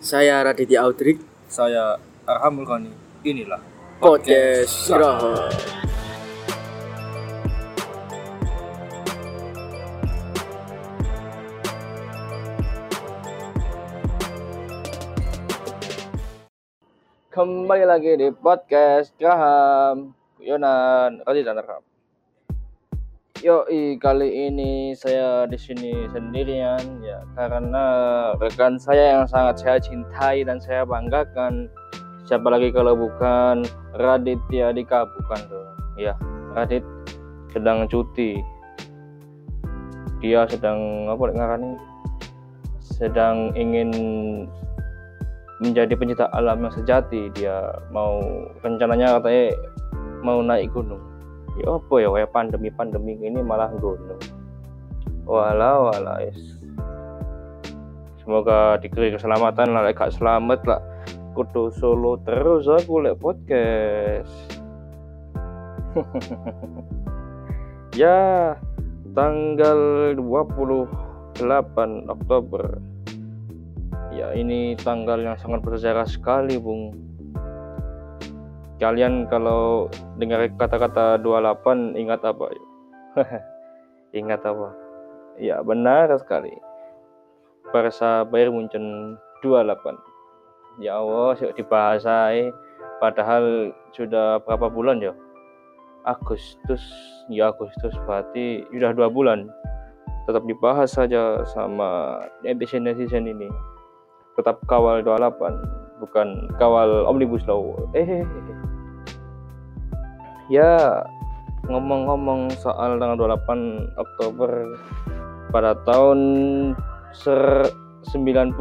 Saya Raditya Audrik, Saya Arhamul Kani. Inilah podcast Geraha. Kembali lagi di podcast Graham, Yonan, Radit dan Arham. Yoi, kali ini saya di sini sendirian ya karena rekan saya yang sangat saya cintai dan saya banggakan. Siapa lagi kalau bukan Raditya Dika? Bukan tuh. Ya Radit sedang cuti. Dia sedang apa ngarani sedang ingin menjadi pencinta alam yang sejati. Dia mau rencananya katanya mau naik gunung ya apa ya kayak pandemi pandemi ini malah gunung walau walau yes. semoga diberi keselamatan lah gak selamat lah. Kudu solo terus aku lek podcast. Ya tanggal 28 Oktober. Ya ini tanggal yang sangat bersejarah sekali Bung kalian kalau dengar kata-kata 28 ingat apa? Ingat apa? Ya benar sekali. Barca Bayern Munchen 28 ya Allah sih dibahasai. Padahal sudah berapa bulan ya? Agustus. Ya Agustus. Berarti sudah dua bulan. Tetap dibahas saja sama netizen-netizen ini. Tetap kawal 28 bukan kawal omnibus law. Eh ya ngomong-ngomong soal tanggal 28 Oktober pada tahun ser 92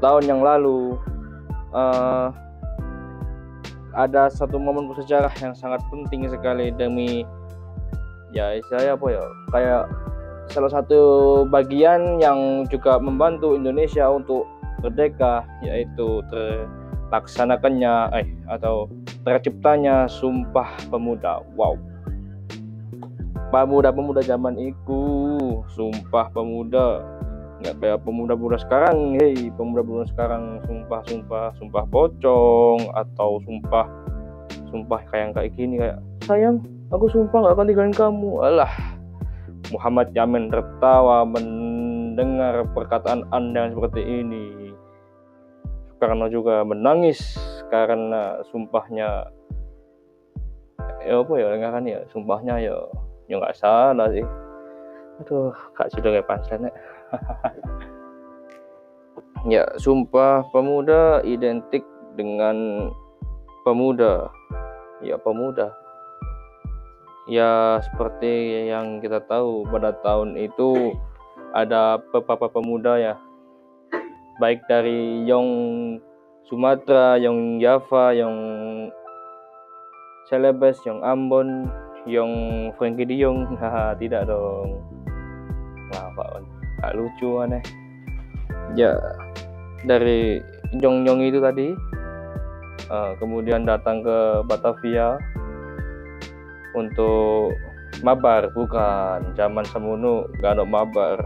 tahun yang lalu uh, ada satu momen bersejarah yang sangat penting sekali demi ya saya apa ya? Kayak salah satu bagian yang juga membantu Indonesia untuk merdeka yaitu terlaksanakannya eh atau terciptanya Sumpah Pemuda. Wow. Pemuda-pemuda zaman itu, Sumpah Pemuda. Nggak kayak pemuda-pemuda sekarang, hei, pemuda-pemuda sekarang sumpah-sumpah, sumpah pocong atau sumpah sumpah kayak kayak gini kayak sayang, aku sumpah nggak akan tinggalin kamu. Alah. Muhammad Yamin tertawa mendengar perkataan Anda yang seperti ini. Karena juga menangis karena sumpahnya ya apa ya enggak kan ya sumpahnya ya ya nggak salah sih. Aduh kak sudah kayak pansen ya sumpah pemuda identik dengan pemuda. Ya pemuda. Ya seperti yang kita tahu pada tahun itu ada beberapa pemuda ya baik dari Yong Sumatera, Yong Java, Yong Celebes, Yong Ambon, Yong Frankie Diong, haha tidak dong. Wah, Pak, gak lucu aneh. Ya, dari Yong Yong itu tadi, uh, kemudian datang ke Batavia untuk mabar, bukan zaman semono gak ada mabar.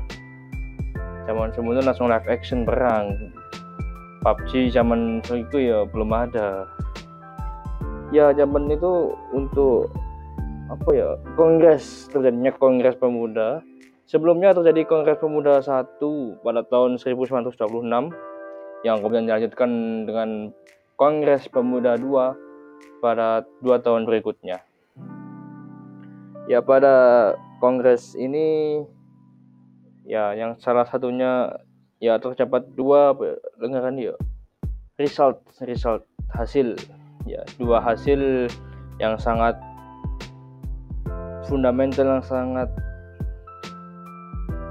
Zaman semono langsung live action perang, PUBG zaman itu ya belum ada. Ya zaman itu untuk apa ya kongres terjadinya kongres pemuda. Sebelumnya terjadi kongres pemuda satu pada tahun 1926 yang kemudian dilanjutkan dengan kongres pemuda dua pada dua tahun berikutnya. Ya pada kongres ini ya yang salah satunya ya terdapat dua dengaran ya. Result result hasil. Ya dua hasil yang sangat fundamental yang sangat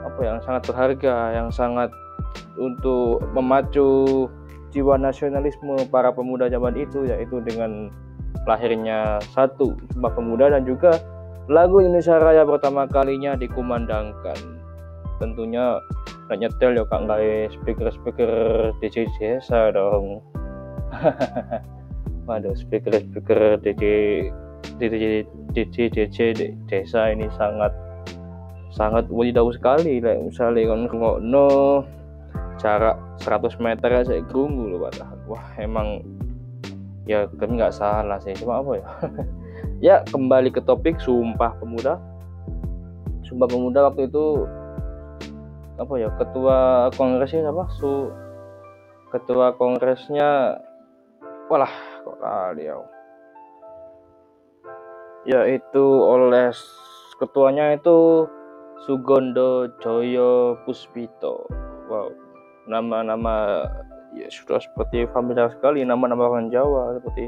apa yang sangat berharga yang sangat untuk memacu jiwa nasionalisme para pemuda zaman itu yaitu dengan lahirnya satu Sumpah Pemuda dan juga lagu Indonesia Raya pertama kalinya dikumandangkan tentunya nggak nyetel ya kak nggak speaker speaker DJ desa dong. Waduh speaker speaker DJ DJ DJ DJ desa ini sangat sangat wadidaw sekali. Like, misalnya kan no jarak 100 meter aja kerungu loh padahal wah emang ya kami nggak salah sih. Cuma apa ya? Ya kembali ke topik sumpah pemuda. Sumpah pemuda waktu itu apa ya ketua kongresnya apa su ketua kongresnya walah kok kali ya yaitu oleh ketuanya itu Sugondo Joyo Puspito. Wow, nama-nama ya sudah seperti familiar sekali nama-nama orang Jawa seperti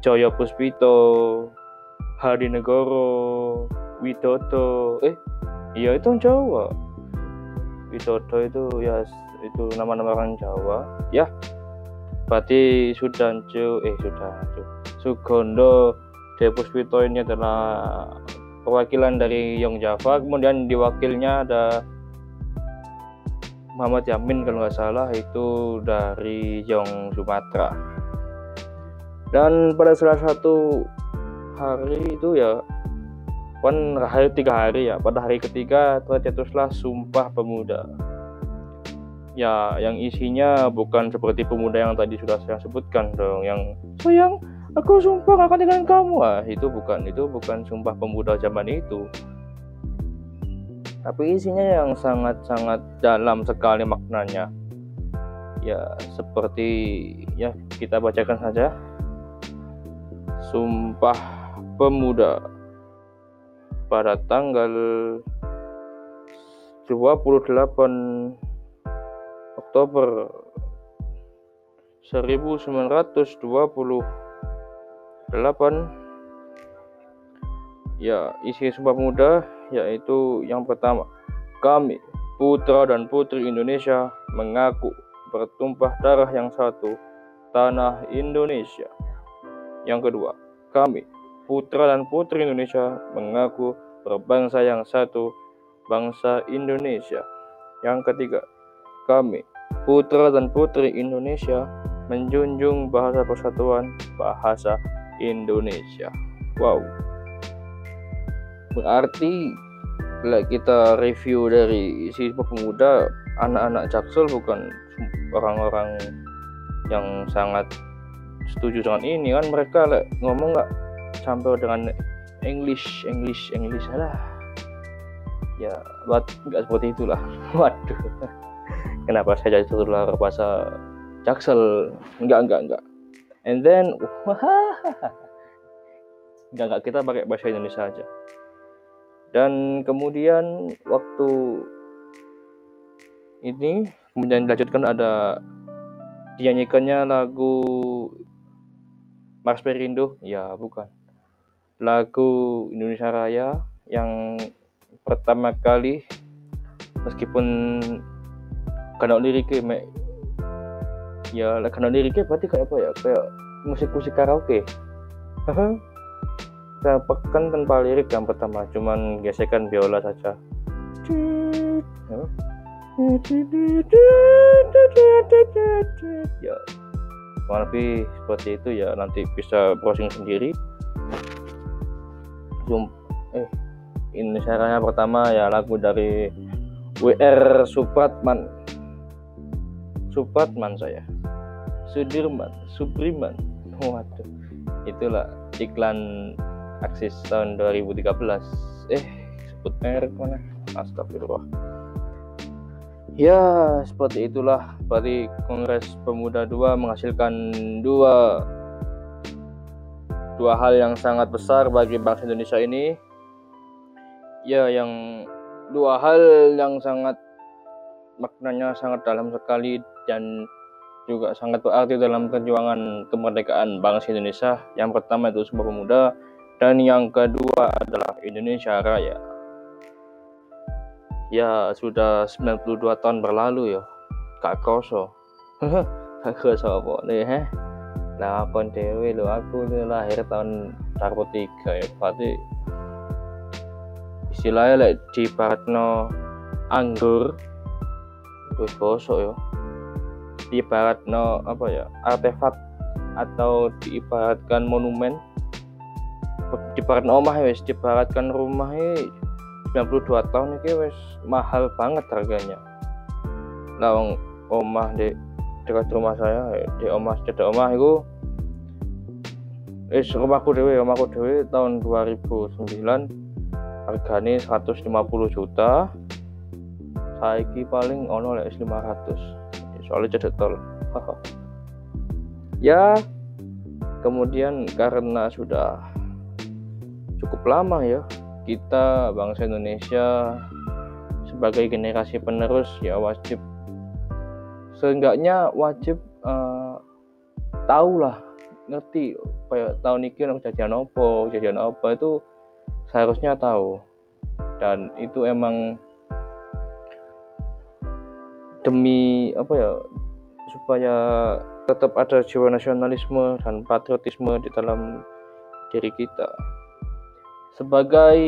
Joyo Puspito, Hadi Negoro, Widodo. Eh, iya itu orang Jawa. Widodo itu ya itu nama-nama orang Jawa. Ya, berarti Sudanjo eh Sudanjo Sugondo Puspito ini adalah perwakilan dari Yong Java. Kemudian di wakilnya ada Muhammad Yamin kalau nggak salah itu dari Yong Sumatera dan pada salah satu hari itu ya kan hari tiga hari ya. Pada hari ketiga tercetuslah Sumpah Pemuda. Ya yang isinya bukan seperti pemuda yang tadi sudah saya sebutkan dong yang sayang aku sumpah akan dengan kamu. Ah itu bukan itu bukan sumpah pemuda zaman itu. Tapi isinya yang sangat-sangat dalam sekali maknanya. Ya seperti ya kita bacakan saja. Sumpah pemuda pada tanggal 28 Oktober 1920 8 ya isi sumpah muda yaitu yang pertama kami putra dan putri Indonesia mengaku bertumpah darah yang satu tanah Indonesia. Yang kedua kami putra dan putri Indonesia mengaku berbangsa yang satu bangsa Indonesia yang ketiga kami putra dan putri Indonesia menjunjung bahasa persatuan bahasa Indonesia. Wow. Berarti bila kita review dari siswa pemuda, anak-anak Jaksel bukan orang-orang yang sangat setuju dengan ini kan mereka like, ngomong nggak sampai dengan English English English lah ya buat nggak seperti itulah. Waduh. Kenapa saya jadi tertular bahasa Jaksel? Enggak enggak enggak and then nggak nggak. Kita pakai bahasa Indonesia aja. Dan kemudian waktu ini kemudian dilanjutkan ada dinyanyikannya lagu Mars Perindo. Ya bukan lagu Indonesia Raya yang pertama kali meskipun karena liriknya ya karena liriknya berarti kayak apa ya? Kayak musik-musik karaoke. Pekan tanpa lirik yang pertama cuman gesekan biola saja. Ya. Lebih seperti itu ya. Nanti bisa browsing sendiri Zoom eh ini caranya pertama ya lagu dari WR Supratman Supratman saya Sudirman, Supriman. Waduh, itulah iklan Aksis tahun 2013. Eh, sebut merek mana? Astagfirullah. Ya, seperti itulah. Berarti Kongres Pemuda 2 menghasilkan dua dua hal yang sangat besar bagi bangsa Indonesia ini. Ya, yang dua hal yang sangat maknanya sangat dalam sekali dan juga sangat berarti dalam perjuangan kemerdekaan bangsa Indonesia. Yang pertama itu Sumpah Pemuda dan yang kedua adalah Indonesia Raya. Ya sudah 92 tahun berlalu ya. Kak Koso. Kak Koso apa nih? Nah, kon dewe lo aku lahir tahun 43 ya. Berarti istilahnya like, di Paratno anggur terus bosok ya diibarat no apa ya artefak atau diibaratkan monumen diibarat omah ya diibaratkan rumah 92 tahun ini wes mahal banget harganya lawang omah di dekat rumah saya di omah cedak omah itu. Eh rumahku dewe rumahku dewe tahun 2009 harganya 150 juta. Saiki paling ono lek 500 soalnya cedak tol. Ya kemudian karena sudah cukup lama ya kita bangsa Indonesia sebagai generasi penerus ya wajib seenggaknya wajib uh, tahu lah ngerti kayak tahun ini orang kejadian apa kejadian apa itu seharusnya tahu. Dan itu emang demi apa ya supaya tetap ada jiwa nasionalisme dan patriotisme di dalam diri kita. Sebagai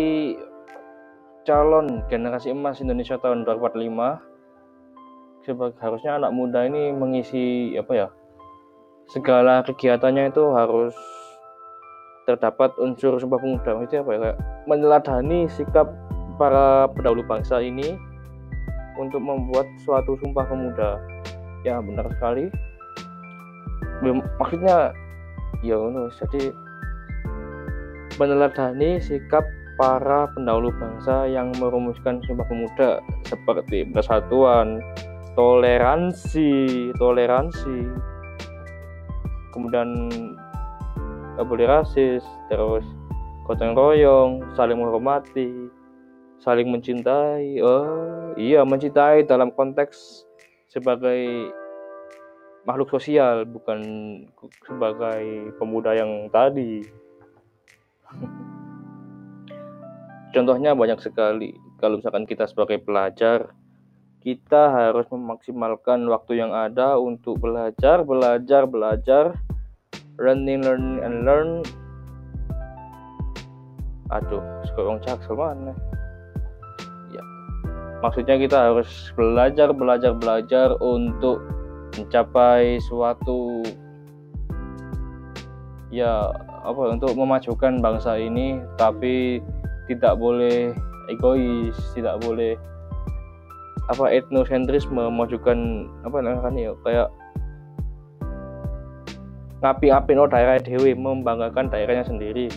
calon generasi emas Indonesia tahun 2045 sebagai harusnya anak muda ini mengisi apa ya segala kegiatannya itu harus terdapat unsur sumpah pemuda. Itu apa ya kayak sikap para pendahulu bangsa ini untuk membuat suatu sumpah pemuda. Ya benar sekali. Maksudnya ya jadi meneladani sikap para pendahulu bangsa yang merumuskan Sumpah Pemuda seperti persatuan, toleransi, toleransi, kemudian gak boleh rasis, terus gotong royong, saling menghormati, saling mencintai. Oh iya mencintai dalam konteks sebagai makhluk sosial bukan sebagai pemuda yang tadi. Contohnya banyak sekali. Kalau misalkan kita sebagai pelajar, kita harus memaksimalkan waktu yang ada untuk belajar, belajar, belajar, learning, learn, and learn. Aduh, sekarang jaksel mana? Ya, maksudnya kita harus belajar, belajar, belajar untuk mencapai suatu ya apa untuk memajukan bangsa ini tapi tidak boleh egois tidak boleh apa etnosentrisme memajukan apa namanya ya kayak ngapi-ngapi no daerah dewi membanggakan daerahnya sendiri.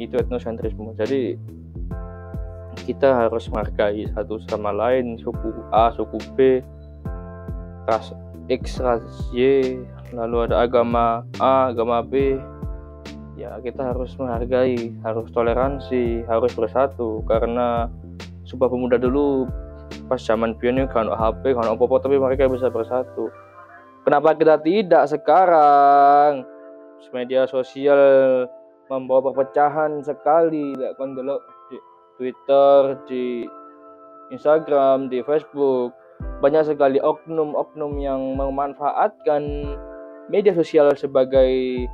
Itu etnosentrisme. Jadi kita harus menghargai satu sama lain suku A suku B ras X ras Y lalu ada agama A agama B. Ya kita harus menghargai harus toleransi harus bersatu. Karena sumpah pemuda dulu pas zaman pionir kan HP kan apa-apa tapi mereka bisa bersatu. Kenapa kita tidak sekarang? Media sosial membawa perpecahan sekali kan dulu di Twitter di Instagram di Facebook. Banyak sekali oknum-oknum yang memanfaatkan media sosial sebagai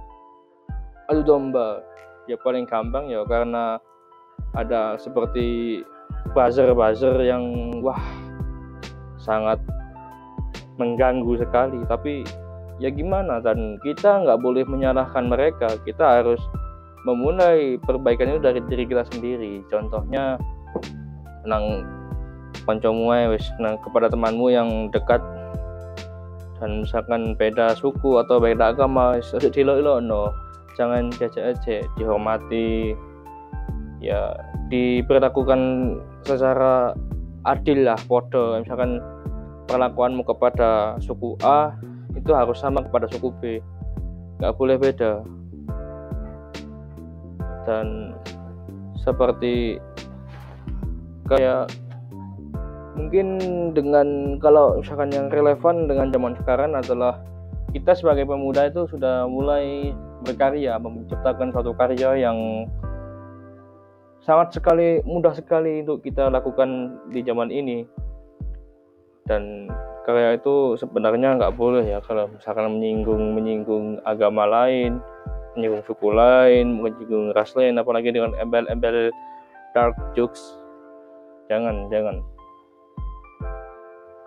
adu domba. Ya paling gampang ya karena ada seperti buzzer-buzzer yang wah sangat mengganggu sekali. Tapi ya gimana dan? Kita nggak boleh menyalahkan mereka. Kita harus memulai perbaikan itu dari diri kita sendiri. Contohnya nang koncomu wis. Nang kepada temanmu yang dekat. Dan misalkan beda suku atau beda agama sudah dilo no jangan jajak aja dihormati. Ya diperlakukan secara adil lah podo misalkan perlakuanmu kepada suku A itu harus sama kepada suku B. Nggak boleh beda. Dan seperti kayak mungkin dengan kalau misalkan yang relevan dengan zaman sekarang adalah kita sebagai pemuda itu sudah mulai berkarya menciptakan suatu karya yang sangat sekali mudah sekali untuk kita lakukan di zaman ini. Dan karya itu sebenarnya nggak boleh ya kalau misalkan menyinggung menyinggung agama lain menyinggung suku lain menyinggung ras lain apalagi dengan embel-embel dark jokes. Jangan jangan.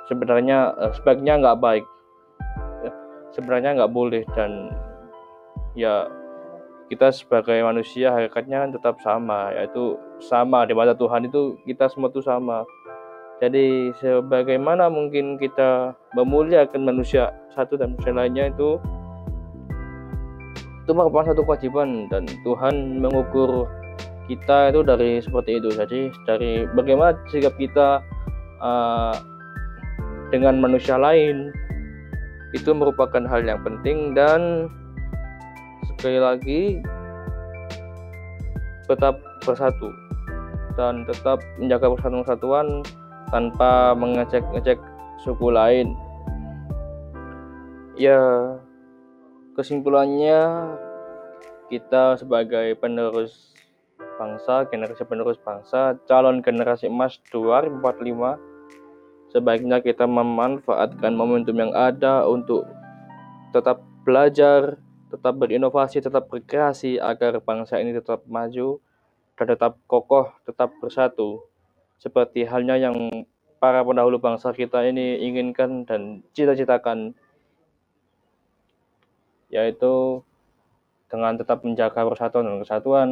Sebenarnya eh, sebaiknya nggak baik. Sebenarnya nggak boleh dan ya kita sebagai manusia hakikatnya kan tetap sama yaitu sama. Di mata Tuhan itu kita semua itu sama. Jadi sebagaimana mungkin kita memuliakan manusia satu dan manusia lainnya itu itu merupakan satu kewajiban dan Tuhan mengukur kita itu dari seperti itu. Jadi dari bagaimana sikap kita uh, dengan manusia lain itu merupakan hal yang penting dan sekali lagi tetap bersatu dan tetap menjaga persatuan kesatuan tanpa mengecek-ngecek suku lain. Ya, kesimpulannya kita sebagai penerus bangsa, generasi penerus bangsa, calon generasi emas 2045, sebaiknya kita memanfaatkan momentum yang ada untuk tetap belajar, tetap berinovasi, tetap berkreasi agar bangsa ini tetap maju dan tetap kokoh, tetap bersatu. Seperti halnya yang para pendahulu bangsa kita ini inginkan dan cita-citakan yaitu dengan tetap menjaga persatuan dan kesatuan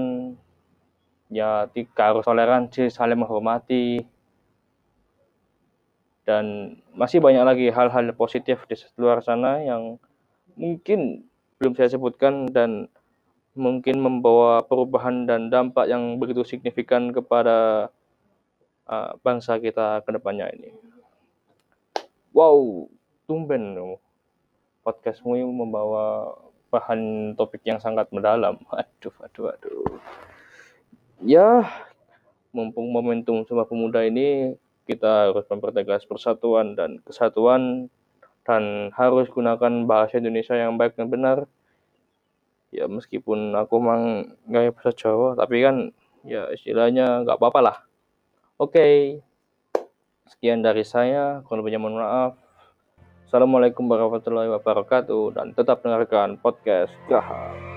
ya tiga harus toleransi saling menghormati dan masih banyak lagi hal-hal positif di luar sana yang mungkin belum saya sebutkan dan mungkin membawa perubahan dan dampak yang begitu signifikan kepada uh, bangsa kita ke depannya ini. Wow, tumben podcastmu membawa bahan topik yang sangat mendalam. Aduh, aduh, aduh. Ya, mumpung momentum Sumpah Pemuda ini kita harus mempertegas persatuan dan kesatuan dan harus gunakan bahasa Indonesia yang baik dan benar. Ya meskipun aku mang nggak bahasa Jawa, tapi kan ya istilahnya nggak apa-apa lah. Oke, sekian dari saya. Kalau lebihnya mohon maaf. Assalamualaikum warahmatullahi wabarakatuh dan tetap dengarkan podcast Gahar.